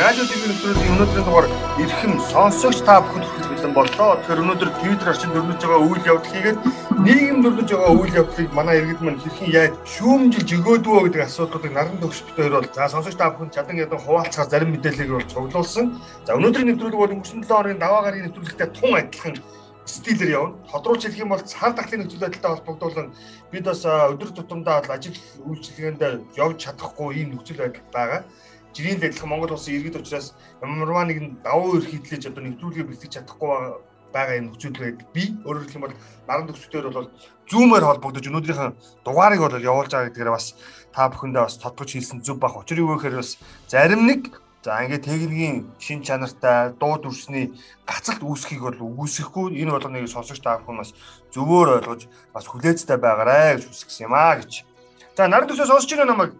радио тв нэвтрүүлгийн өнөөдрийн дугаар эрхэм сонсогч та бүхэнд хүргэх бэлэн боллоо. Тэгэхээр өнөөдөр Twitter орчинд өрнөж байгаа үйл хийгээд нийгэм өрнөж байгаа үйл явдлыг манай иргэд маань хэрхэн яаж шүүмжилж өгөөдвөө гэдэг асуудлуудыг наран төгсөлтөөр бол за сонсогч та бүхэнд чадан ядан хуваалцахаар зарим мэдээллийг бол цуглуулсан. За өнөөдрийн нэвтрүүлэг бол өнгөрсөн 7 хоногийн даваа гарагийн нэвтрүүлэгтэй тун адилхан стилээр явна. Тодруулж хэлэх юм бол цар тахлын нөхцөл байдалтай холбогдуулан бид бас өдөр тутамдаа ажил үйлчилгээнд явж чадахгүй ийм нөхцөл байдал байгаа жирийн адилхан Монгол улсын иргэд учраас ямарваа нэгэн давуу эрх хөдлөж одоо нэвтрүүлгээ бэлтгэж чадахгүй байгаа юм нөхцөлөд би өөрөөр хэлэх юм бол наран төгсөлтөөр бол зүүмээр холбогдож өнөөдрийнхэн дугаарыг бол явуулж байгаа гэдгээр бас та бүхэндээ бас тодгож хэлсэн зүв бах. Учир юу гэхээр бас зарим нэг за ингээд техникийн шин чанартай дуу дүрсний гацалт үүсхийг бол үгүйсэхгүй энэ болгоныг сонсогч та бүхэн бас зөвөөр ойлгож бас хүлээцтэй байгаарэ гэж хүсгэсэн юм аа гэж. За наран төсөө сонсож байна намайг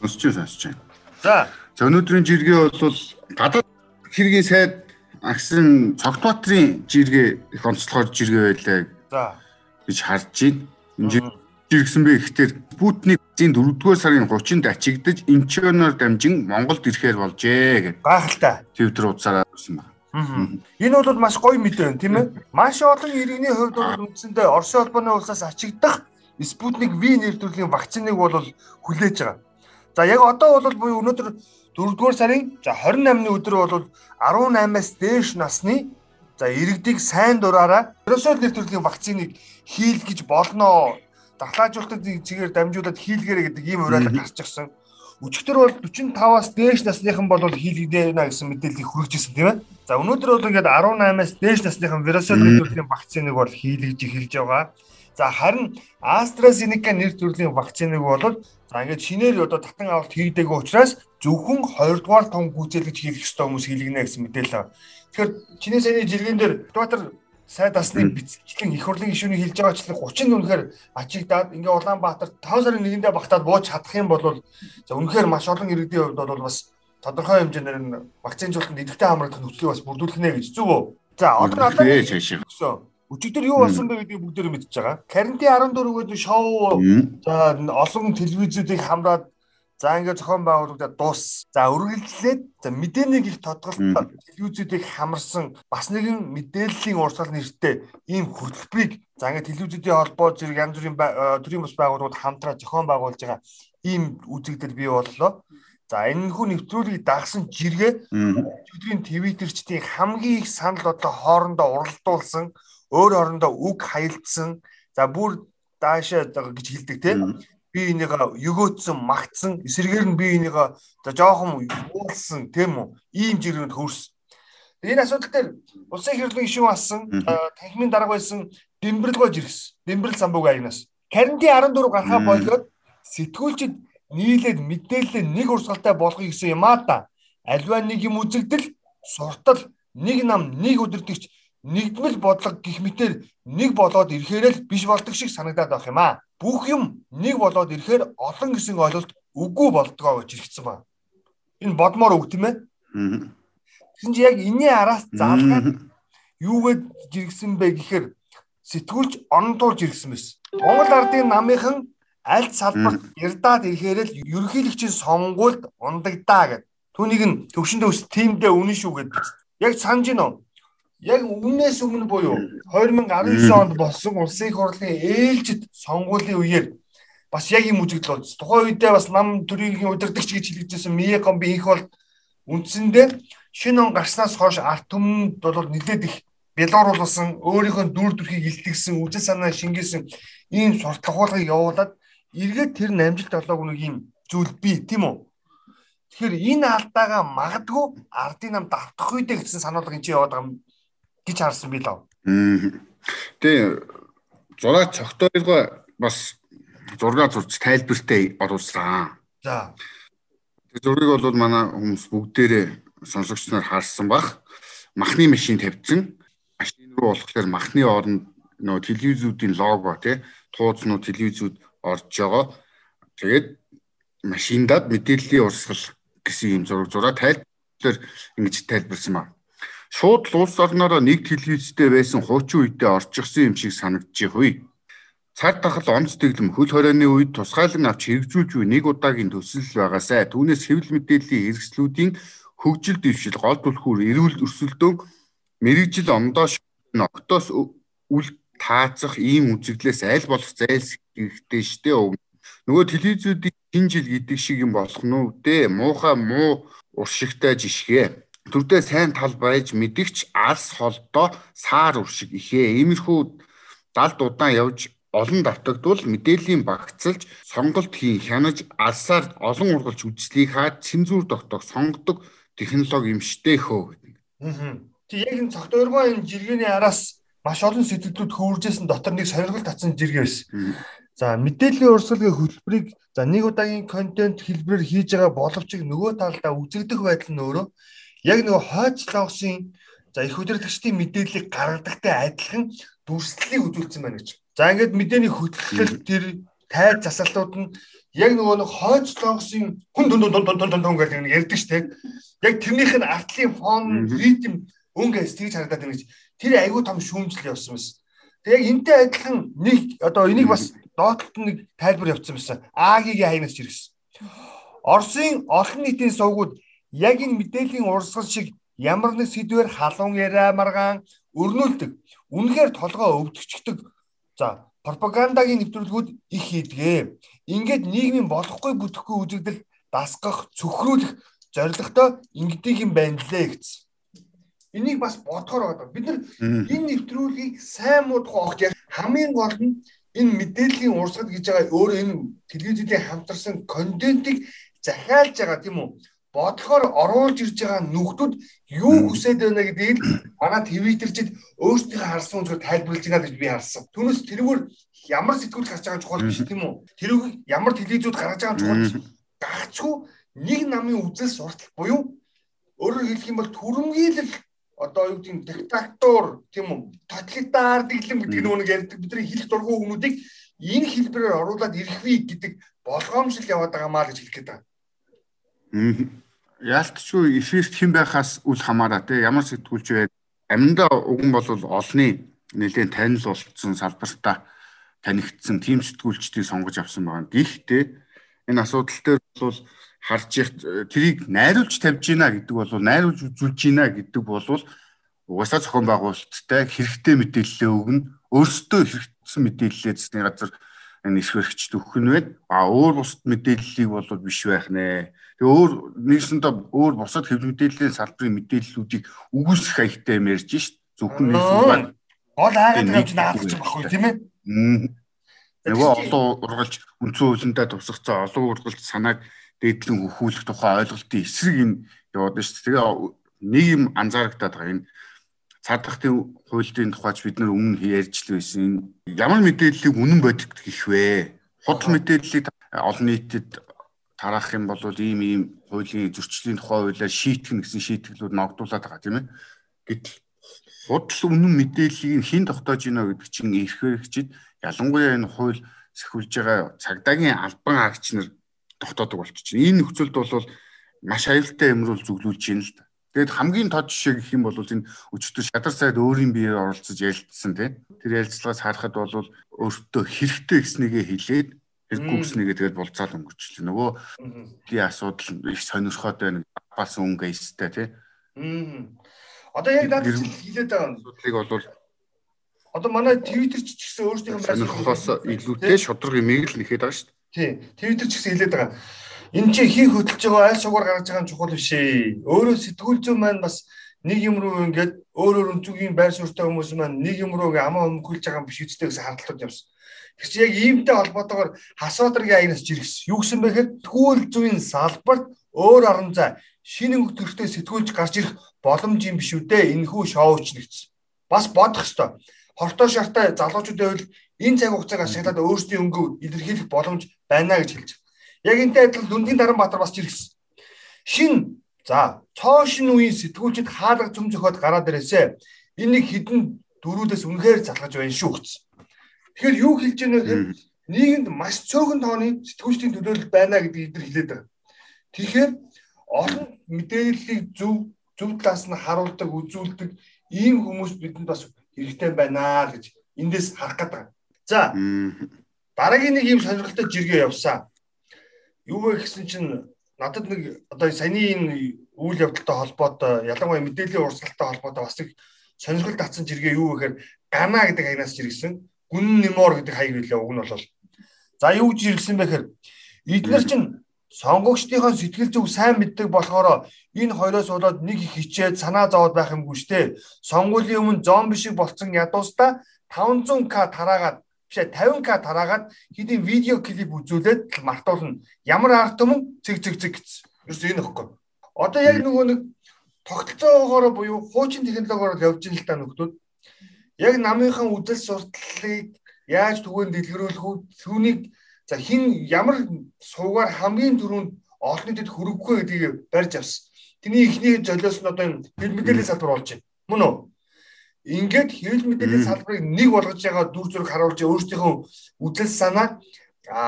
Сонсч байна, сонсч байна. За. За өнөөдрийн жиргээ бол гадаад хэргийн сайд агсын цогтбаатрийн жиргээ их онцлогоор жиргээ байлаа. За. гэж харж байна. Энэ жиргсэн бэ гэхдээ Спутник вакцины 4-р сарын 30-нд ачигдаж инчоноор дамжин Монголд ирэхээр болжээ гэдэг. Гайхалтай. Твиттер утсаараа ирсэн байна. Энэ бол маш гоё мэдээ байна тийм ээ. Маш олон иргэний хувьд бол үндсэндээ Оросын холбооны улсаас ачигдах Спутник V нэр төрлийн вакциныг бол хүлээж байгаа. За яг одоо бол буюу өнөөдөр 4-р сарын за 28-ны өдөр бол 18-аас дээш насны за иргэдийг сайн дураараа вирусол нэр төрлийн вакциныг хийлгэж болно. Дахлаажуулалтын чигээр дамжуулаад хийлгэрэ гэдэг ийм уриалга гарч ирсэн. Өчигдөр бол 45-аас дээш насныхан бол хийлгэнэ гэсэн мэдээллийг хүргэжсэн тийм ээ. За өнөөдөр бол ингээд 18-аас дээш насныхан вирусол нэр төрлийн вакциныг бол хийлгэж эхэлж байгаа. За харин AstraZeneca нэр төрлийн вакциныг бол За ингээд шинээр одоо татан авалт хийгдээгүй учраас зөвхөн 20 дугаар том гүйцэлгэж хийх ёстой хүмүүс хийлгэнэ гэсэн мэдээлэл. Тэгэхээр чиний саяны жиргэн дээр Батар сайд асны бичгийн их хурлын гишүүний хэлж байгаачлэг 30 үнэхээр ачигдаад ингээ Улаанбаатар 5 сарын 1-нд багтаад бууж чадах юм бол за үнэхээр маш олон иргэдийн хувьд бол бас тодорхой хэмжээгээр нь вакцинжуулалтанд идэвхтэй хамрагдах нөхцөлийг бас бүрдүүлэх нэ гэж зүг үү? За одоо одоо Өчигдөр юу болсон бэ гэдгийг бүгдээрээ мэдчихэж байгаа. Карантин 14 гэдэг шоу за олон телевизүүдийг хамраад за ингээд зохион байгуулагдаад дуус. За үргэлжлээд за мэдээнийг их тодголтой телевизүүдийг хамарсан бас нэгэн мэдээллийн урсгал нэртэй ийм хөтөлбөрийг за ингээд телевизүүдийн холбоо зэрэг янз бүрийн төрийн бас байгууллагууд хамтраа зохион байгуулж байгаа ийм үзэгдэл бий боллоо. За энэ хүү нэвтрүүлгийг дагсан жиргээ өдрийн твиттерчдийн хамгийн их санал бодлого хоорондоо уралдуулсан өөр орондоо үг хаялдсан. За бүр даашаа гэж хэлдэг тийм би энийг өгөөцсөн магтсан эсрэгээр нь би энийг за жоохон уулсан тийм үү? Ийм жиргэнд хөрс. Энэ асуудал дээр улсын хэрлэн гишүүн асан танхимын дарга байсан Дэмбэрлгой жиргс Дэмбэрл самбууг агнаас карантин 14 гарахаа болоод сэтгүүлчид нийлээд мэдээлэл нэг урсгалтай болгоё гэсэн юм аа да альва нэг юм үзэгдэл суртал нэг нам нэг өдөртөгч нэгдмэл бодлого гих мэтэр нэг болоод ирэхээр л биш болдог шиг санагдаад байх юм аа. Бүх юм нэг болоод ирэхээр олон гэсэн ойлголт үгүй болдгоо гэж хэлсэн ба. Энэ бодмоор үг тийм ээ. Тэгсэн чи яг энэний араас заалгаад юугээд жиргсэн бэ гэхээр сэтгүүлч онтуулж ирсэн байсан. Монгол ардын намынхан аль салбарт ярдаад ирэхээр л ерөнхийлөгчийн сонгуульд ундагдаа гэд. Түүнийг нь төвшөндөө өс тиймдээ үнэн шүү гэдэг. Яг санаж гинөө яг өмнөөс өмнө буюу 2019 онд болсон улсын их хурлын ээлжид сонгуулийн үеэр бас яг юм үзэгдэл болж тухайн үедээ бас нам төрийн удирдагч гэж хэлэгдсэн Миякон би их бол үндсэндээ шинэ он гарснаас хойш арт түмэнд бол нэлээд их белоруулсан өөрийнхөө дүр төрхийг илтгэсэн үжил санаа шингээсэн ийм сурталхуулгыг явуулаад эргээд тэр намжилт олоогүй нэг юм зүйл бий тийм үү? Тэгэхээр энэ алдаагаа магадгүй ардын нам давтах үедээ гэсэн сануулга энэ яваад байгаа юм гэж харсан би лав. Тэгээ зураг цогтойгоо бас зураг зурж тайлбартай оруулсан. За. Тэр зургийг бол манай хүмүүс бүгдээрээ сонсогч нар харсан бах. Махны машин тавьсан. Машин руу болохоор махны оронд нөө телевизүүдийн лого тий туузнууд телевизүүд орж байгаа. Тэгээд машиндад мэдээллийн урсгал гэсэн юм зураг зураг тайлбар ингэж тайлбарсан ба шууд улс орнороо нэг телевизтэй байсан хуучин үедээ орчихсон юм шиг санагдчих үе. цар тахал онц дэглэм хөл хорионы үед тусгайлан авч хэрэгжүүлж буй нэг удаагийн төсөл байгаасай. Түүнээс хэвлэл мэдээллийн хэрэгслүүдийн хөгжил дэвшил гол түлхүүр эрүүл өрсөлдөөн мэрэгжил ондоош октоос үл таацах ийм үзэгдлээс аль болох зайлсхийхтэй штэ өг. Нөгөө телевизүүдийн шинэ жил гэдэг шиг юм болох нь үү? Муухай муу уршигтай жишгээ. Төрдөө сайн тал байж мэдгч алс холдоо саар уршиг ихээ. Иймэрхүү далд удаан явж олон давтагдвал мэдээллийн багцалж сонголт хийн хянаж алсаар олон ургалж үзлийг хаад цензур тогтоох сонгодог технологи юм штэ хөө гэдэг. Аа. Тэг яг энэ цогт өргөө энэ жиргэний араас маш олон сэтгэлдүүд хөвөржсэн дотор нэг сонирхол татсан жиргээ байсан. За мэдээллийн урсгалын хөтөлбөрийг за нэг удаагийн контент хэлбэрээр хийж байгаа боловч нөгөө талдаа үзэгдэх байдал нь өөрөө яг нөгөө хойцлогсын за их удирдлагчдын мэдээллийг гаргадагтай адилхан дүрслэлийг үзүүлсэн байна гэж. За ингээд мэдээний хөтлөл тэр тайз засалтууд нь яг нөгөө нэг хойцлогсын хүн дүн дүн дүн дүн дүн гэдэг нэг ярьдаг шүү дээ. Яг тэрнийх нь артлын фон ритм өнгө стейж харагдаад байна гэж. Тэр айгүй том шүүмжлэл явсан байсан. Тэг яг энтэй адилхан нэг одоо энийг бас доотлолт нэг тайлбар явуулсан байсан. А-гийн хаягнаас чиргэсэн. Оросын олон нийтийн сувгууд яг энэ мэдээллийн урсгал шиг ямар нэг сэдвэр халуун яриа маргаан өрнүүлдэг. Үнэхээр толгоо өвдөгчдөг. За пропагандагийн нэвтрүүлгүүд их хийдгээ. Ингээд нийгмийн болохгүй бүтэхгүй үзэгдэл дасгах, цөхрүүлэх зорилготой ингэдэг юм байна лээ гэсэн. Энийг бас бодохоор байгаа. Бид нар энэ нэвтрүүлгийг сайн муудах огт хамгийн гол нь энэ мэдээллийн урсгал гэж байгаа өөрөө энэ телевизийн хамтарсан контентыг захиалж байгаа тийм үү? Бодлохоор оруулж ирж байгаа нүхтүүд юу хүсэж байна гэдгийг манай твиттерчид өөрсдийнхөө харсан үзгээр тайлбарлаж байна гэж би харсан. Түүнээс тэрүүгээр ямар сэтгүүл гарч байгаа чухал биш тийм үү? Тэрүүг ямар телевизүүд гаргаж байгаа чухал биш. Гагцгүй нэг намын үзэл суртал буюу өөрөөр хэлэх юм бол түрэмгийлэл одоо юу гэдэг нь диктатур тийм үү? Тоталитар дэглэм гэдэг нэг ярьдаг бидний хэлэх дургүй хүмүүсийг энэ хэлбэрээр оруулаад ирэх вэ гэдэг болгоомжл яваад байгаа маа гэж хэлэх гээд байна яалтчгүй эфирт хэн байхаас үл хамаараа те ямар сэтгүүлч вэ аминда уган бол олны нэлээд танил болцсон салбартаа танигдсан тим сэтгүүлчдийг сонгож авсан байгаа. Гэхдээ энэ асуудал дээр бол харж их трийг найруулж тавьж гинэ гэдэг бол найруулж үзүүлж гинэ гэдэг бол угаасаа зохион байгуулалттай хэрэгтэй мэдээлэл өгнө. Өөрсдөө хэрэгцсэн мэдээлэлээ засны газар энэ ишвэрэгчд өгөх нь байна. А өөр бусд мэдээллийг бол биш байх нэ. Тэгээ өөр нэгсэндээ өөр бусад хэвлэл мэдээллийн салбарын мэдээллүүдийг үгүйсэх хаягтай юм ярьж шít. Зөвхөн нэгсэн байна. Гол хайгаад тавьж наадах юм баггүй тийм ээ. Нөгөө олон ургалж үндсэн хуулиндаа тусгацсан олон ургалж санааг дээдлэн хөхүүлэх тухай ойлголтын эсрэг энэ яваад шít. Тэгээ нэг юм анзаарагдаад байгаа энэ цаад тахтын хуулийн тухайч бид нар өмнө ярьж л байсан. Ямар мэдээллийг үнэн бодит гэх вэ? Худал мэдээллийг олон нийтэд тараах юм бол ийм ийм хуулийн зөрчлийн тухай хуулиар шийтгэн гэсэн шийтгэлүүд ногдуулаад байгаа тийм ээ. Гэтэл худал үнэн мэдээллийг хэн тогтоож гинэ гэдэг чинь эрхээрэгчид ялангуяа энэ хууль сахиулж байгаа цагдаагийн албан хаагч нар тогтоодог болчихно. Энэ нөхцөлд бол маш аюултай юмруу зүглүүлж байна л да. Тэгэд хамгийн тод жишээ гэх юм бол энэ өчтөр шадар сайд өөрийн биеэр оролцож ярилцсан тийм. Тэр ярилцлагаас харахад бол өөртөө хэрэгтэй гэснийгээ хэлээд хэрэггүй гэснийгээ тэгээд болцаал өнгөрчлээ. Нөгөө тий асуудал их сонирхоод байна. Бас өнгө эстэй тийм. Одоо яг надад хэлээд байгаа асуудлыг бол одоо манай Twitter ч гэсэн өөрсдийнх нь сонирхохоос илүүтэй шудраг юмыг л нэхэд байгаа шүү дээ. Тий. Twitter ч гэсэн хэлээд байгаа. Энд чи хий хөдөлж байгаа аль шугаар гаргаж байгаа нь чухал биш ээ. Өөрөө сэтгүүл зүйн маань бас нэг юм руу ингээд өөр өөр өнцөгийн байр суурьтай хүмүүс маань нэг юм руу амаа өмгүүлж байгаа юм биш үстэй гэсэн хардлагууд явсан. Тэр чи яг иймтэй холбоотойгоор хасуудрын аянаас жиргсэн. Юу гэсэн бэ гэхээр тгүүл зүйн салбарт өөр орон зай шинэ өнгөтөртэй сэтгүүлж гарч ирэх боломж юм биш үү дээ. Энэхүү шоуч нэгсэн. Бас бодох ёстой. Хортой шартай залуучуудын хувьд энэ цаг хугацааг ашиглаад өөрсдийн өнгөө илэрхийлэх боломж байна гэж хэлж байна. Яг энтэй адилхан Дүндийн Даранбаатар бас жиргсэн. Шин за цоо шин үеийн сэтгүүлчд хаалга цөм зөхөд гараад ирээсэ. Энийг хідэн дөрүүдээс үнэхээр залгаж байна шүү гэсэн. Тэгэхээр юу хэлж байна вэ гэхээр нийгэмд маш цөөхөн тооны сэтгүүлчдийн төлөөлөл байна гэдгийг эдгээр хэлээд байгаа. Тэгэхээр олон мэдээллийг зөв зөв талаас нь харуулдаг, үзүүлдэг ийм хүмүүс бидэнд бас хэрэгтэй байна гэж эндээс харах гэдэг. За. Дараагийн нэг юм сонирхолтой жиргээ явсан. Юу вэ гэсэн чинь надад нэг одоо саяны энэ үйл явдалтай холбоотой ялангуяа мэдээллийн урсгалтай холбоотой бас нэг сонирхол татсан жиргээ юу гэхээр гана гэдэг хаягнаас жиргсэн. Гүн нэмор гэдэг хаяг билээ уг нь бол. За юу жиргсэн бэ гэхээр эдгээр чинь сонгогчдийнхоо сэтгэл зүг сайн мэддэг болохоор энэ хоёроос болоод нэг их хичээд санаа зовоод байх юмгүй штэ. Сонгуулийн өмнө зомби шиг болцсон ядуустаа 500к тараагаад бишээ 50к тараагаад хэдийн видео клип үзүүлээд мартуулна. Ямар арт юм цэг цэг цэг гэсэн. Юус энэ ихгүй. Одоо яг нөгөө нэг тогтолцоогоор буюу хуучин технологиор явж ин л та нөхдүүд. Яг намынхан үдэл сурталыг яаж түгээн дэлгэрүүлэх үү? Түүнийг за хин ямар суугаар хамгийн түрүүнд олон нийтэд хүргэхгүй гэдгийг барьж авсан. Тэний ихний золиос нь одоо хэл мэдээллийн салбар болж байна. Мөн үү? Ингээд хэвлэл мэдээллийн салбарыг нэг болгож байгаа дүр зураг харуулж өөрсдийнхөө үзэл санаа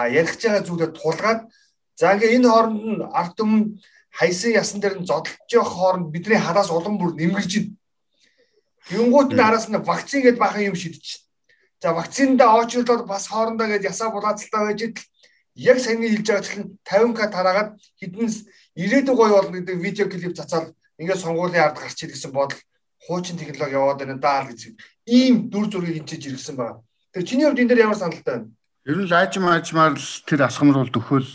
ярих байгаа зүйлээр тулгаад за ингээ энэ хооронд нь ард түмэн хайсан ясан дээр нь зодолж явах хооронд бидний хараас улам бүр нэмгэрж байна. Тэнгуут нь араас нь вакцин гэдээ бахан юм шидэж. За вакциндаа очрлоод бас хоорондоо гэж ясаа булаацалтай байж идэл яг саяны хэлж байгаа чинь 50к тараагаад хэдэн ирээдүйн гоё болно гэдэг видео клип цацаад ингээд сонгуулийн ард гарч ид гэсэн бодол хуучин технологи яваад байна даа гэж ийм дүр зургийг хинчиж иргсэн байна. Тэр чиний хувьд энэ дээр ямар саналтай байна? Ер нь лаажим аажмаар л тэр асгамруул төхөөл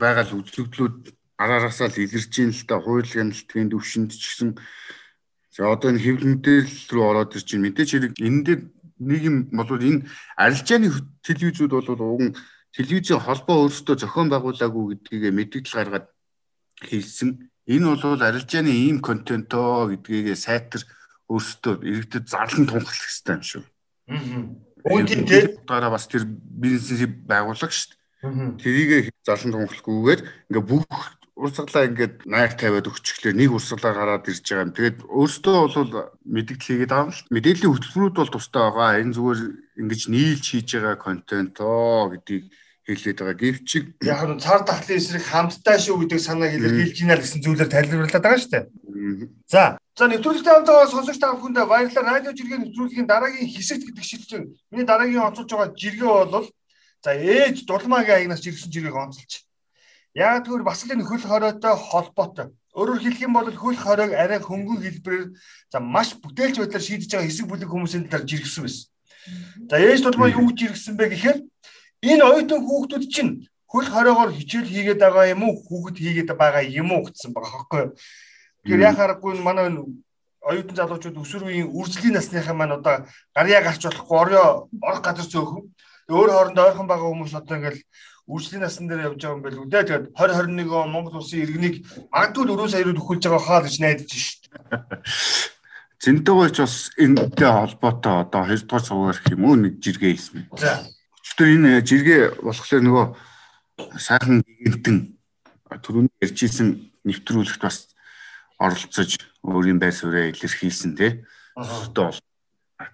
байгаа л үзэгдлүүд араараасаа л илэрч ийн л та хууль гэнэлтгийн төвшөнд ч гэсэн за одоо энэ хэвлэл мэдээлэл рүү ороод ирж байна. Мэдээч хэрэг энэ дээр нэг юм болвол энэ арилжааны телевизүүд бол уг нь телевизийн холбоо өөрсдөө зохион байгуулаагүй гэдгийг мэдээлэл гаргаад хийсэн Энэ бол арилжааны ийм контентоо гэдгийг сайтар өөрсдөө иргэдэд зарлан тунхаглах хэрэгтэй юм шүү. Аа. Үүний дараа бас тэр бизнесийг байгуулах шүү дээ. Тэрийг зарлан тунхаглахгүйгээр ингээ бүх урсгалаа ингээд найр тавиад өгчихлээ нэг урсгалаа гараад ирж байгаа юм. Тэгээд өөртөө бол мэдээлэл хийгээд байгаа юм л. Мэдээллийн хөтөлбөрүүд бол тустай байгаа. Энэ зүгээр ингэж нийлж хийж байгаа контент оо гэдгийг хэлээд байгаа. Гэвч яг нь цар тахлын эсрэг хамттай шүү гэдэг санааг илэрхийлж гинэ л гэсэн зүйлээр тайлбарлаад байгаа шүү дээ. За. За нэвтрүүлэгтэй хамтаа сонсогч та бүхэнд баярлалаа. Радио жиргээ нэвтрүүлгийн дараагийн хэсэгт гэдэг шийдвэр. Миний дараагийн онцолж байгаа жиргээ бол за ээж дулмаагийн аягнаас жиргсэн жиргээг онцолж. Яг тэгвэл бас л энэ хөл хоройтой холбоотой. Өөрөөр хэлэх юм бол хөл хоройг арай хөнгөн хэлбэрээр за маш бүтээлч байдлаар шийдэж байгаа хэсэг бүлэг хүмүүсийн талаар жиргсэн байсан. За ээж дулмаа юу гэж жиргсэн бэ гэхээр Энэ оюутан хүүхдүүд чинь хөл хориогоор хичээл хийгээд байгаа юм уу хүүхэд хийгээд байгаа юм уу гэсэн байгаа хөөхгүй. Тэгэхээр яхаарахгүй манай оюутан залуучууд өсвөр үеийн үржлийн насныхаа маань одоо гарьяа гарч болохгүй орё орох газар цөөхөн. Өөр хоорондоо ойрхон байгаа хүмүүс одоо ингээл үржлийн насн дээр явж байгаа юм байл үү. Тэгээд 2021 он Монгол улсын иргэнийг магадгүй 4 сая руу төхүүлж байгаа хаа гэж найдаж шít. Зэнтэйгооч бас энэтэй холбоотой одоо 2 дугаар цугаар гэх юм уу нэг жиргээ хийсэн. За Өчтөр энэ жиргээ болохоор нөгөө сайхан гигэнтэн түрүүний ярьжсэн нэвтрүүлэгт бас оролцож өөрийн байр сууриа илэрхийлсэн тий. Бол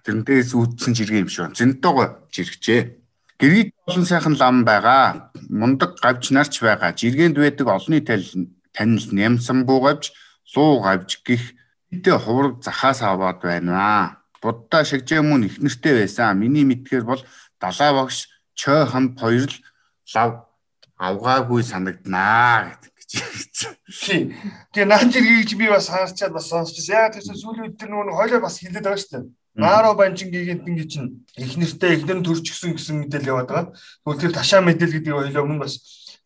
тэрнээс үүдсэн жиргээ юм шиг байна. Зэнтэйгоо жиргчээ. Гэргий олон сайхан лам байгаа. Мундаг гавж нарч байгаа. Жиргээнд байдаг олонний танил нямсан буугавж луу гавж гих хэдэ хувраг захаас аваад байна. Буддаа шигжээ мөн их нэртэй байсан. Миний мэдгээр бол далай багш чой хамт хоёр л лав авгаагүй санагданаа гэдэг гэж. Тэгээ наан жиргийгч би бас хаарчаад бас сонсчихсан. Яг тийм сүүлийн үед тэр нөгөө хойлоо бас хилээд байгаа шүү дээ. Нааро банчин гигэнт ингэ чинь их нэртэй эхнэр нь төрчихсөн гэсэн мэдээлэл яваад байгаа. Тэгвэл тэр ташаа мэдээлэл гэдэг хойлоо өмнө бас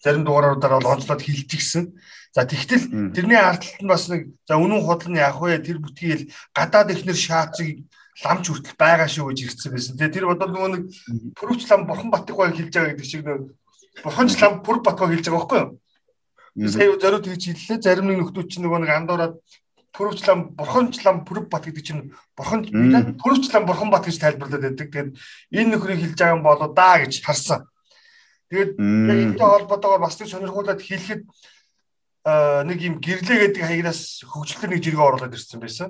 зарим дугааруудаараа бол онцлоод хилчихсэн. За тэгтэл тэрний ард талд нь бас нэг за үнэн худал нь яах вэ? Тэр бүтгийг гадаад эхнэр шаацыг ламч хүртэл байгаа шүү гэж ирсэн байсан. Тэгээ тэр бодвол нөгөө нэг пүрвч лам бурхан батг байг хэлж байгаа гэдэг шиг нөгөө бурханч лам пүр батг байг хэлж байгаа байхгүй юу? Сая зориуд гэж хэллээ. Зарим нэг нөхдүүд чинь нөгөө нэг андуураад пүрвч лам бурханч лам пүр бат гэдэг чинь бурхан пүрвч лам бурхан бат гэж тайлбарлаад байдаг. Тэгээд энэ нөхрийг хэлж байгаа юм болоо да гэж харсан. Тэгээд энэтэй холбоотойгоор бас нэг сонирхуулаад хэлэхэд нэг юм гэрлээ гэдэг хаягнаас хөгжлөлтөр нэг жиргээ оруулаад ирсэн байсан.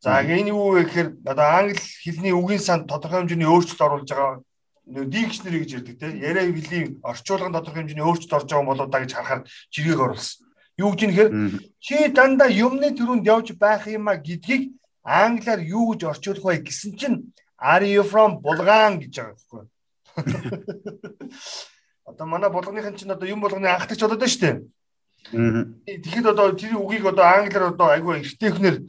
За энэ юу вэ гэхээр одоо англи хэлний үгийн санд тодорхой хэмжээний өөрчлөлт оруулж байгаа дикшнери гэж ярьдаг тийм яриа хэлний орчуулгын тодорхой хэмжээний өөрчлөлт орж байгаа болоо да гэж харахаар жиргэг оруулсан. Юу гэж нэхэр чи дандаа юмны төрөнд явж байх юм а гэдгийг англиар юу гэж орчуулах вэ гэсэн чинь Are you from Булган гэж байгаа байхгүй. Одоо манай булганыхан чинь одоо юм болгоны анхдагч болоод байна шүү дээ. Тэгэхэд одоо тэр үгийг одоо англиар одоо айгүй эртэйхнэр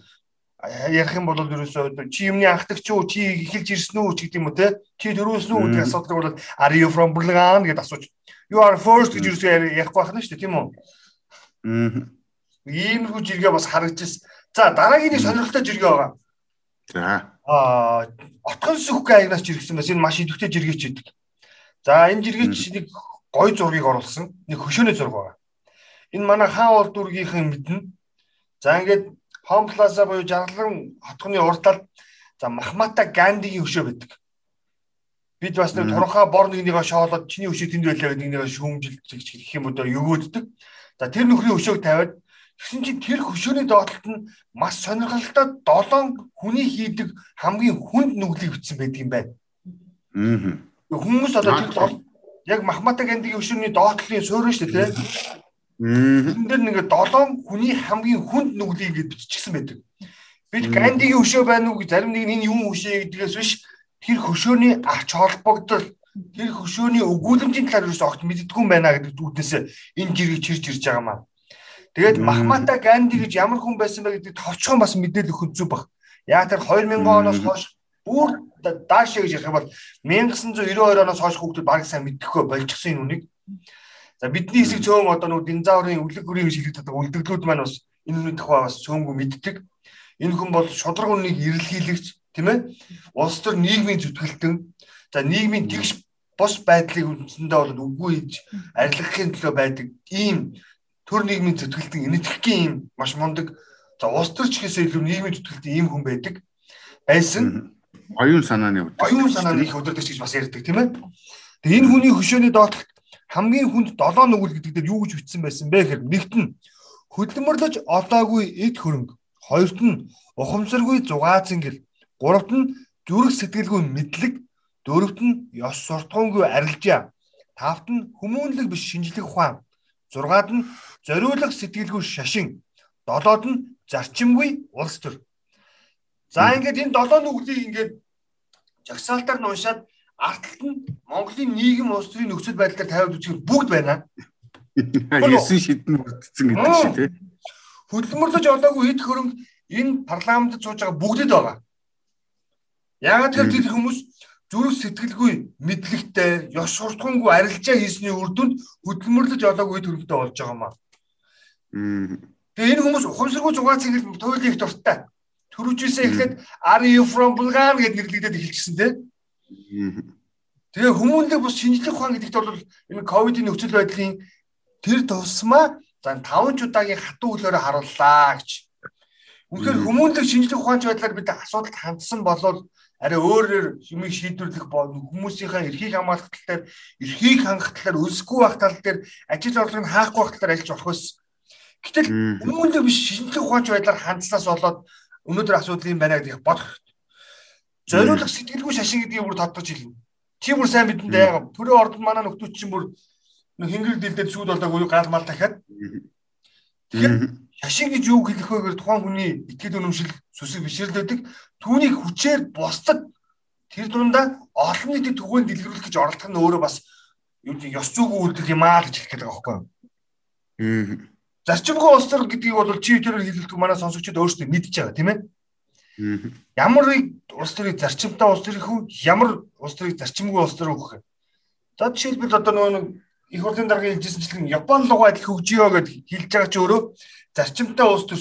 ярих юм бол ерөөсөө чи юмны анхдагч уу чи эхэлж ирсэн үү ч гэдэг юм уу те? Чи дөрөвсөн үү гэдэг асуудал бол are you from Bulgaria? гэдэг асууж you are first гэж ерөөсөө ярихгүй байна шүү дээ тийм үү? Аа иймэрхүү жиргээ бас харагдчихсэн. За дараагийн нэг сонирхолтой жиргээ байгаа. За. Аа отхон сүхгэй аягнаас жиргсэн бас энэ маш идэвхтэй жиргээч гэдэг за энэ жиргээч нэг гой зургийг оруулсан. Нэг хөшөөний зураг байгаа. Энэ манай хаан уул дүүргийнхэн мэднэ. За ингээд Home Plaza буюу Жаргалан хотгоны урд талд за Махмата Гандигийн хөшөө байдаг. Бид бас нэг туранхаа бор нэгнийгээ шоолоод чиний хөшөө тэнд байлаа гэдэг нэгнийгээ шүүмжилж гэх юм одоо өгөөддөг. За тэр нөхрийн хөшөөг тавиад Тэгсэн чинь тэр хөшөөний доотлолт нь маш сонирхолтой 7 хүний хийдэг хамгийн хүнд нүглийг бичсэн байдаг юм байна. Аа. Хүмүүс одоо тэр яг Махмата Гандигийн хөшөөний доотлолын суурь шүү дээ. Тэрэн дээр нэг 7 хүний хамгийн хүнд нүглийг гэж биччихсэн байдаг. Бид Гандигийн хөшөө байна уу зарим нэг энэ юм хөшөө гэдгээс биш тэр хөшөөний ач холбогдол тэр хөшөөний өгүүлэмжийн талаар юус огт мэддэггүй байна гэдэг зүгтээс энэ жирийг чирж ирж байгаа маа. Тэгээд Махмата Ганди гэж ямар хүн байсан бэ гэдэг товчхон бас мэдээлэл өгөх зүг баг. Яа тэр 2000 оноос хойш бүр дааш гэж ярих бол 1992 оноос хойш хүүхдүүд баг сайн мэддэхгүй болчихсон энэ үнийг. За бидний хэсэг цөөн одоо нөгөө динзаврын үлэг гүрийн гэж хэлдэг үлдэгдлүүд маань бас энэ хүний тухай бас цөөнгөө мэддэг. Энэ хүн бол шудраг үннийг эрэлхийлэгч тийм ээ. Улс төр нийгмийн зүтгэлтэн. За нийгмийн тэгш бус байдлыг үндсэндээ бол үгүй хийж арилгахын төлөө байдаг ийм төр нийгмийн зүтгэлтэн энэтхэгийн ийм маш мундаг за улс төрч гэхээсээ илүү нийгмийн зүтгэлтэн ийм хүн байдаг. Байсан. Оюун санааны өдөр. Оюун санааны их өдөртөгч гэж бас ярьдаг тийм ээ. Тэгээ энэ хүний хөшөөний доотлолт хамгийн хүнд 7 нүгэл гэдэг дээр юу гэж бичсэн байсан бэ гэхээр нэгт нь хөдөлмөрлөж олоогүй эд хөрөнгө, хоёрт нь ухамсаргүй зугаа цэнгэл, гуравт нь зүрх сэтгэлгүй мэдлэг, дөрөвт нь ёс суртахуунгүй арилжаа, тавт нь хүмүүнлэг биш шинжлэх ухаан, зургаад нь зориулах сэтгэлгүй шашин, долоод нь зарчимгүй улс төр. За ингээд энэ 7 нүглийг ингээд жагсаалтаар нь уншаад арталт нь Монголын нийгэм улс төрийн нөхцөл байдлаар тавиад үзэх бүгд байна. Ясын шидэн бүрдсэн гэдэг шиг тий. Хөдөлмөрлөж олоогүй хэд хөрөнгө энэ парламентд сууж байгаа бүгдэд байгаа. Яагаад гэвэл тэр хүмүүс зүрх сэтгэлгүй мэдлэгтэй, ёс суртахуунгүй арилжаа хийсний үр дүнд хөдөлмөрлөж олоогүй хэд хөрөнгөтэй болж байгаа маа. Тэгээ энэ хүмүүс ухамсаргүй зугаа цэнгэл туйлын их дуртай. Төрүүжээсээ эхлээд are you from Bulgaria гэд нэрлэгдээд эхэлчихсэн тий. Тэгээ хүмүүнлэг бус шинжлэх ухаан гэдэгт бол энэ ковидын нөхцөл байдлын тэр тусмаа за 5 удаагийн хатуу хөлөөрөө харууллаа гэж. Үнэхээр хүмүүнлэг шинжлэх ухаанч байдлаар бид асуудалд хандсан болвол арай өөрөөр юмыг шийдвэрлэх хүмүүсийнхээ эрхийг хамгаалах тал дээр эрхийг хангах талаар өсөхгүй байх тал дээр ажил орлогыг хаахгүй байх талаар альж болох байсан. Гэтэл хүмүүнлэг биш шинжлэх ухаанч байдлаар хандсанаас болоод өнөөдөр асуудал юм байна гэдэг бодох Зориулах сэтгэлгүй шашин гэдгийг бүр тодтогч хэлнэ. Чи бүр сайн бидэнд яагаад төрөө ордон манай нөхдүүд чинь бүр хингэр дэлдээд сүд болоогүй гаалмал дахиад. Тэгэхээр шашин гэж юу хэлэх вэ гэхээр тухайн хүний итгэл үнэмшил сүсэг бишэрлэдэг түүнийг хүчээр бусдад тэр дундаа олон нийтэд түгээн дэлгэрүүлэх гэж оролдох нь өөрөө бас юу тийм ёс зүйгүй үйлдэл юм аа гэж хэлэх гээд байгаа байхгүй юу? Зарчимгүй улс төр гэдгийг бол чи тэрээр хэлэлдэг манай сонсогчдод өөрсдөө мэдж байгаа тийм ээ. Ямар улс төрийн зарчимтай улс төрийн хүн ямар улс төрийн зарчимгүй улс төр өгөх? За жишээлбэл одоо нөгөө их хурлын даргын хэлжсэнчлэн Япон руу адил хөгжиё гэж хэлж байгаа чи өөрөө зарчимтай улс төр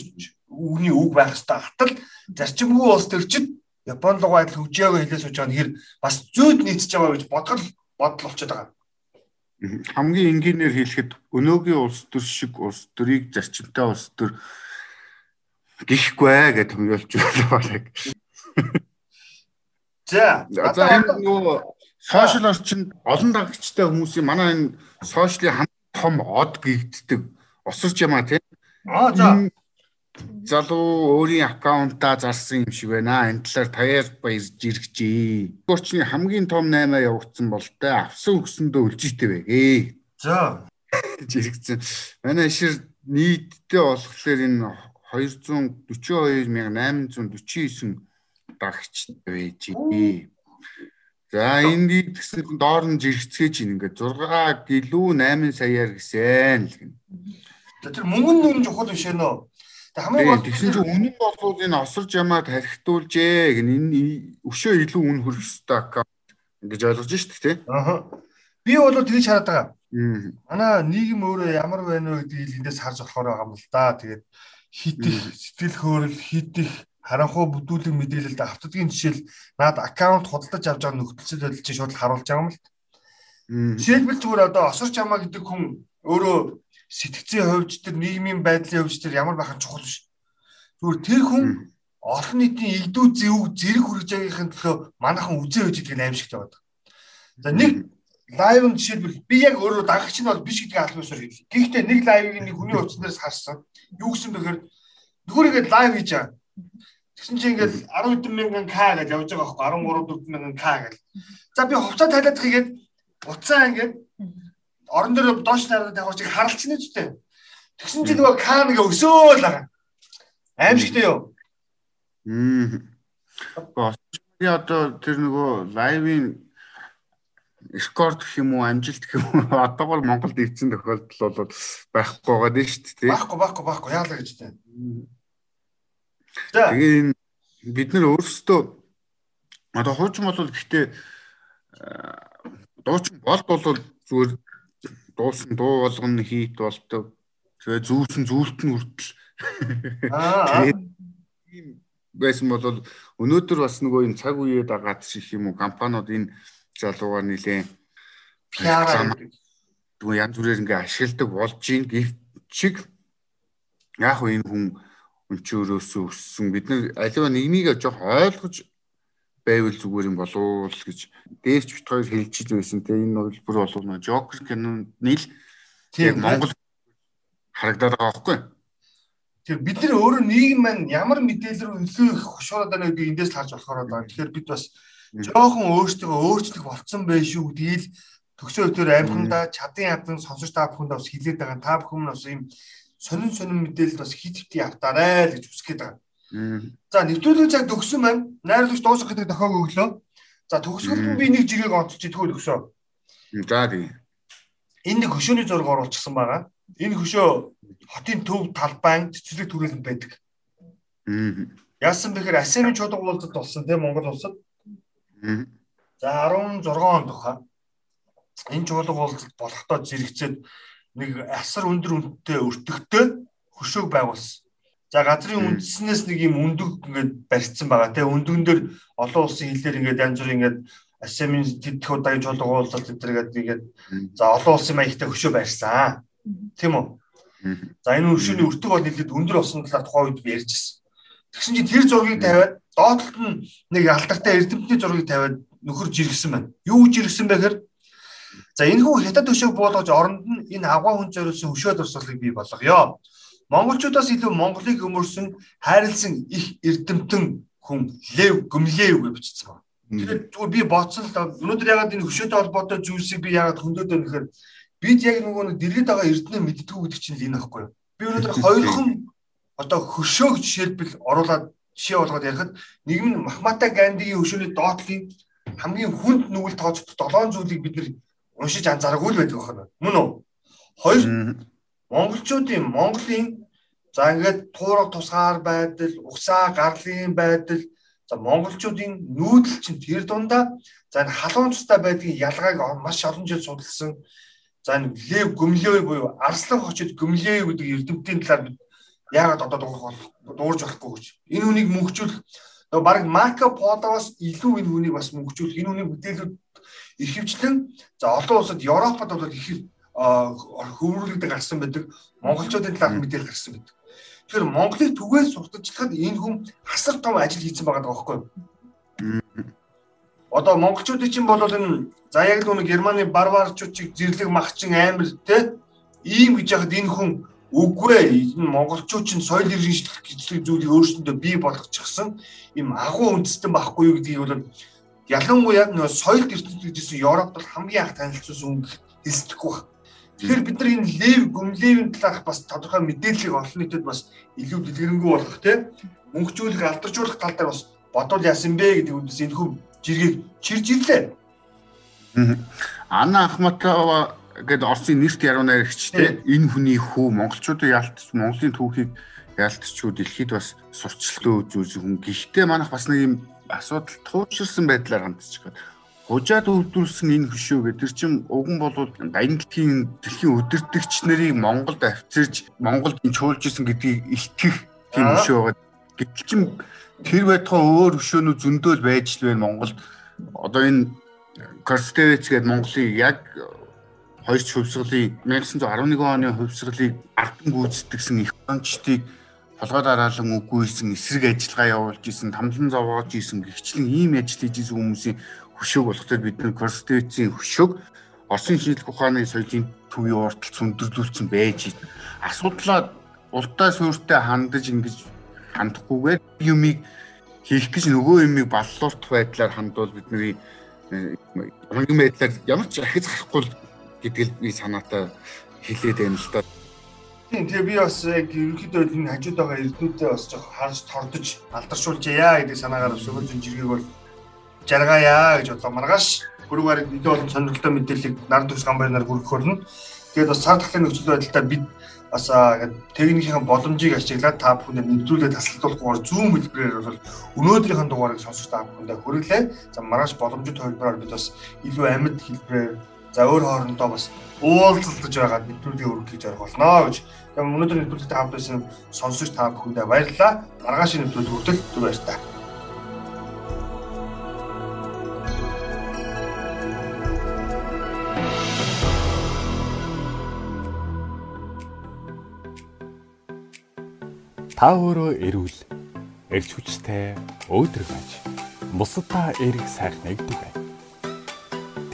үгний үг байх хэвээр хатал зарчимгүй улс төрчид Япон руу адил хөгжиё гэж хэлээс сууж байгаа нь хэр бас зүйд нийцэж байгаа гэж бодгол бодол болчиход байгаа. Хамгийн энгийнээр хэлэхэд өнөөгийн улс төр шиг улс төрийг зарчимтай улс төр гихгүй гэж хөнгөлж байна. За. За энэ нөгөө сошиал орчинд олон дагагчтай хүмүүсийн манай энэ сошиалын хам том од гэгддэг осорч юм а тийм. Аа за. Залуу өөрийн аккаунтаа зарсан юм шиг байна. Энэ талаар таяар баярж иргэжээ. Орчны хамгийн том 8 явагдсан бол тэ авсан өгсөндөө үлжижтэй байгээ. За. Жирэгцэн. Манай ишэр нийтдээ болохоор энэ 242849 дагагч байж. За энийг тэгсэн доор нь жиргцгээж ийн ингээд 6 гэлүү 8 саяар гэсэн л гэнэ. Тэр мөнгөн нүрэн чухал биш нөө. Тэг хамгийн гол тэгсэн чинь үнэн болвол энэ осорж ямаа тархитуулжээ гэн энэ өшөө илүү үн хөрөх ёстой аккаунт гэж ойлгож шít тий. Аа. Би бол тэгж хараад байгаа. Манай нийгэм өөрөө ямар байна вэ гэдгийг эндээс харж болохоор байгаа юм л да. Тэгээд хит их сэтгэл хөөрөл хит их харанхуй бүдүүлэг мэдээлэлд автодгийн жишээл наад аккаунт худалдаж авч байгаа нөхцөлөд ажиллаж шууд харуулж байгаа юм л. Жишээлбэл зүгээр одоо осорч ямаа гэдэг хүн өөрөө сэтгцийн хувьд тэр нийгмийн байдлын хувьд тэр ямар байх нь чухал биш. Зүгээр тэр хүн олон нийтийн игдүү зөв зэрэг хүрэж байгаагийн төлөө манайхан үзээ хэж идэх аимшигтай байдаг. За нэг лайв нь жишээлбэл би яг өөрөө дагагч нь бол биш гэдгийг албасаар хэлээ. Гэхдээ нэг лайвыг нэг хүний утаснаас харсан. Юу гэсэн бэхээр нүгүрийгээ лайв хийж байгаа Тэгсэн чинь ингээл 10 мянган к гэж явж байгаа байхгүй 13 4 мянган к гэж. За би хувцас тайлаад хийгээд уцаа ингээд орон дээр доош нараад явах чиг харалчна ч үстэй. Тэгсэн чинь нөгөө к нэг өсөөл байгаа. Аимшигтэй юу? Мм. Я одоо тэр нөгөө лайвын скорт гэх юм уу амжилт гэх юм уу одоо бол Монголд ирсэн тохиолдол бол байхгүй байгаа дээ шүү дээ. Байхгүй байхгүй байхгүй яалаа гэж тань. Тэгээ бид нар өөрсдөө одоо хуучин бол гэхдээ дуучин болд бол зүгээр дуусан дуу болгоно хийт болдог. Тэгээ зүүсэн зүйлт нь хүртэл. Аа. Тийм байсан бол өнөөдөр бас нөгөө юм цаг үеэд агаад шиг юм уу компаниуд энэ залуугаар нилээн. Тэгвэл янз бүрээр ингээ ашигладаг болж ийн гэвч чиг яг энэ хүн өнчөөрөөсөө өссөн. Бид нар аливаа нэгнийг жоох ойлгож байвал зүгээр юм болов л гэж. Дээрч бит хоёр хэлчихэж байсан те. Энэ хөлбөр болов нөө Joker киноны л тийм Монгол харагдаад байгаа байхгүй. Тэр бид нар өөрөө нийгэм маань ямар мэдээлэл рүү их хушуураад байна гэдгийг эндээс харж болохоор байна. Тэгэхээр бид бас жоохон өөрсдөө өөрчлөх болцсон байх шүү гэдгийг төгсөө өдөр амхандаа чадын ядан сонсож та бүхэнд бас хилээд байгаа. Та бүхэн бас ийм сонин сонин мэдээлэл бас хит хити автаарай л гэж үсгээд байгаа. За нэвтрүүлэг цаг төгсөн байна. Найруулагч дуусах гэдэг тохиог өглөө. За төгсгөлд би нэг жигийг онцолж идэггүй төгсөө. За тийм. Энэ нэг хөшөөний зураг оруулчихсан байгаа. Энэ хөшөө хотын төв талбайн цэцэрлэг түрээлэнд байдаг. Яасан бэхээр Асемийн чуулга уулзалт болсон тийм Монгол улсад. За 16 онд баха. Энэ чуулга уулзалт болохдоо зэрэгцээд нэг асар өндөр үнэтэй өртөгтэй хөшөөг байгуулсан. За газрын үндснээс нэг юм өндөг ингээд барьцсан байгаа. Тэгээ өндөгн дээр олон улсын хилээр ингээд янз бүрийн ингээд Асемийн тэдх удаагийн чуулга уулзалт гэдэргээд ингээд за олон улсын маягтай хөшөө барьсан. Тийм үү? За энэ хөшөөний өртөг бол нэлээд өндөр болсон талаар тухайн үед би ярьжсэн. Тэгсэн чинь тэр зургийг тавиад доотлолт нь нэг алдартай эрдэмтний зургийг тавиад нөхөр жиргсэн байна. Юу жиргсэн бэ гэхээр За энэ хүү хятад төшөөг буулгаж оронд нь энэ авгаа хүн зориулсан хөшөө дурсгалыг бий болгоё. Монголчуудаас илүү Монголыг өмөрсөн хайрлсан их эрдэмтэн хүн Лев Гүмлеев гэж бичсэн байна. Тэгэхээр зүгээр би бодсон л өнөөдөр ягаад энэ хөшөөтэй холбоотой зүйлсийг би ягаад хөндөд байна гэхээр бид яг нөгөө нэг дэлгэд байгаа эрдэнэ мэддгүү гэдэг чинь л энэ байхгүй юу? Би өнөөдөр хоёрхан одоо хөшөөг жишээлбэл оруулаад жишээ болгоод ярихад нэг нь Махмата Гандигийн хөшөөний доотлын хамгийн хүнд нүгэл тооцогдсон долоон зүйлийг бид нэр уншиж анзаараагүй л байдаг байна. Мөн үү? Хоёр монголчуудын Монголын за ингээд туураг тусгаар байдал, угсаа гарлын байдал, за монголчуудын нүүдэл чинь тэр дундаа за энэ халуун цустай байдгийн ялгааг маш олон жил судалсан. За энэ Лев Гөмлёй буюу Арслан хочод Гөмлёй гэдэг эрдэмтдийн талаар бид яагаад одоо дуурж болохгүй гэж. Энэ хүнийг мөнхжүүлэх нөгөө баг Марко Полоос илүү энэ хүнийг бас мөнхжүүлэх, энэ хүний мэдээлүүд ихэвчлэн за олон улсад Европод бол их хөврүүлэгдэг гарсан байдаг. Монголчуудын талаар мэдээлэл гарсан байдаг. Тэгэхээр Монголыг түгээс сурталчлахад энэ хүн асар том ажил хийсэн байгаа байхгүй юу? Одоо монголчуудын чинь бол энэ за яг нэг Германы барбарчууд чиг зэрлэг махчин амир те ийм гэж яхад энэ хүн үгүй ээ энэ монголчууд чинь соёл иргэншлэх гэцлэг зүйлийг өөрсөндөө бий болгочихсон ийм агуу үндэстэн байхгүй юу гэдгийг бол ялангуяа нөгөө соёл ертөнцийн гэжсэн Европт бол хамгийн анх танилцуулсан өнгө хэлсдэхгүй байна. Тэгэхээр бид нар энэ лев гүмлевийн талаарх бас тодорхой мэдээллийг олон нийтэд бас илүү дэлгэрэнгүй болгох тийм мөнгөжүүлэх алдаржуулах тал дээр бас бодвол яасан бэ гэдэг үндс энэ хүм жиргэг чирж ирлээ. Анна Ахматова гэдэг Оросын нэрт яруу найрагч те энэ хүний хүү монголчуудын яалтч Монголын түүхийг яалтчгүй дэлхийд бас сурчлага үзүүлсэн хүн. Гэхдээ манайх бас нэг юм асуудал туучирсан байдлаар хандчих гээд хужаад өвдүүлсэн энэ хөшөө гэдэг тэр чин уг нь бол баян дэлхийн өдөртөгч нарыг Монголд авчирж Монголд чуулж исэн гэдгийг илтгэх тийм хөшөө байгаа. Гэтэл чин тэр байтугай өөр хөшөөнүүд зөндөөл байж л байна Монголд. Одоо энэ Корстевец гэдэг Монголыг яг хоёр хувьсгалыг 1911 оны хувьсгалыг ардан гүйцэтгэсэн их онцтыг толгой дараалан үгүйсэн эсрэг ажиллагаа явуулж исэн тамлан зовоож исэн гихчлэн ийм ажил хийж исэн хүмүүсийн хөшөөг болоход бид нар Корстевицийн хөшөөг Оросын шинжлэх ухааны соёлын төвийн уртал цөндөрлүүлсэн байж асуудлаа улдаа суурьтай хандаж ингэж хандахгүйгээр юмыг хийх гэж нөгөө юмыг баллуурт байдлаар хандвал бидний хамгийн байдлаар ямар ч ахиц гарахгүй гэдгийг би санаатай хэлээд байна л да. Тийм тэгээ би бас яг ерөнхийдөө энэ хажууд байгаа эрднүүдээ бас жоох харж тордож алдаршуулж яа гэдэг санаагаар сөгөөж жиргэг бол жаргаая гэж бодлоо маргааш бүрүүгээр мэдээ болон сонирхолтой мэдээллийг нард төгс гамбайнаар хүргэх болно. Тэгээд бас цар тахлын нөхцөл байдлаа бид бас техникийн боломжийг ашиглаад та бүхэнд нэвтрүүлээд тасалдуулахгүйгээр зүүн хэлбэрээр бол өнөөдрийнхэн дугаарыг сонсож та бүхэндээ хүргэлээ. За маргааш боломжит хувьбараар бид бас илүү амьд хэлбэрээр за өөр хоорондоо бас уулзалтаж байгаа нэвтрүүлгийн өргөх гэж зорих болно гэж. Тэгэхээр өнөөдөр нэвтрүүлэгт хамт байсан сонсогч та бүхэндээ баярлалаа. Маргаашийн нэвтрүүлэг хүртэл түр баярлалаа. Та өөрөө эрүүл, эрч хүчтэй, өөдрөг байж бусадаа эрг сайхныг дүгэй.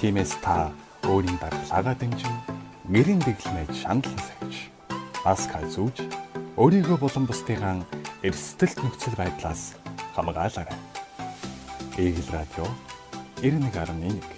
Тиймээс та өөрийн дархлаагаа дэмжин гэрийн дэглэмэж шаналан сахиж маска зүүж өөрийгөө болон бусдыгаа эрсдэлт нөхцөл байдлаас хамгаалаарай. Игэл радио 91.1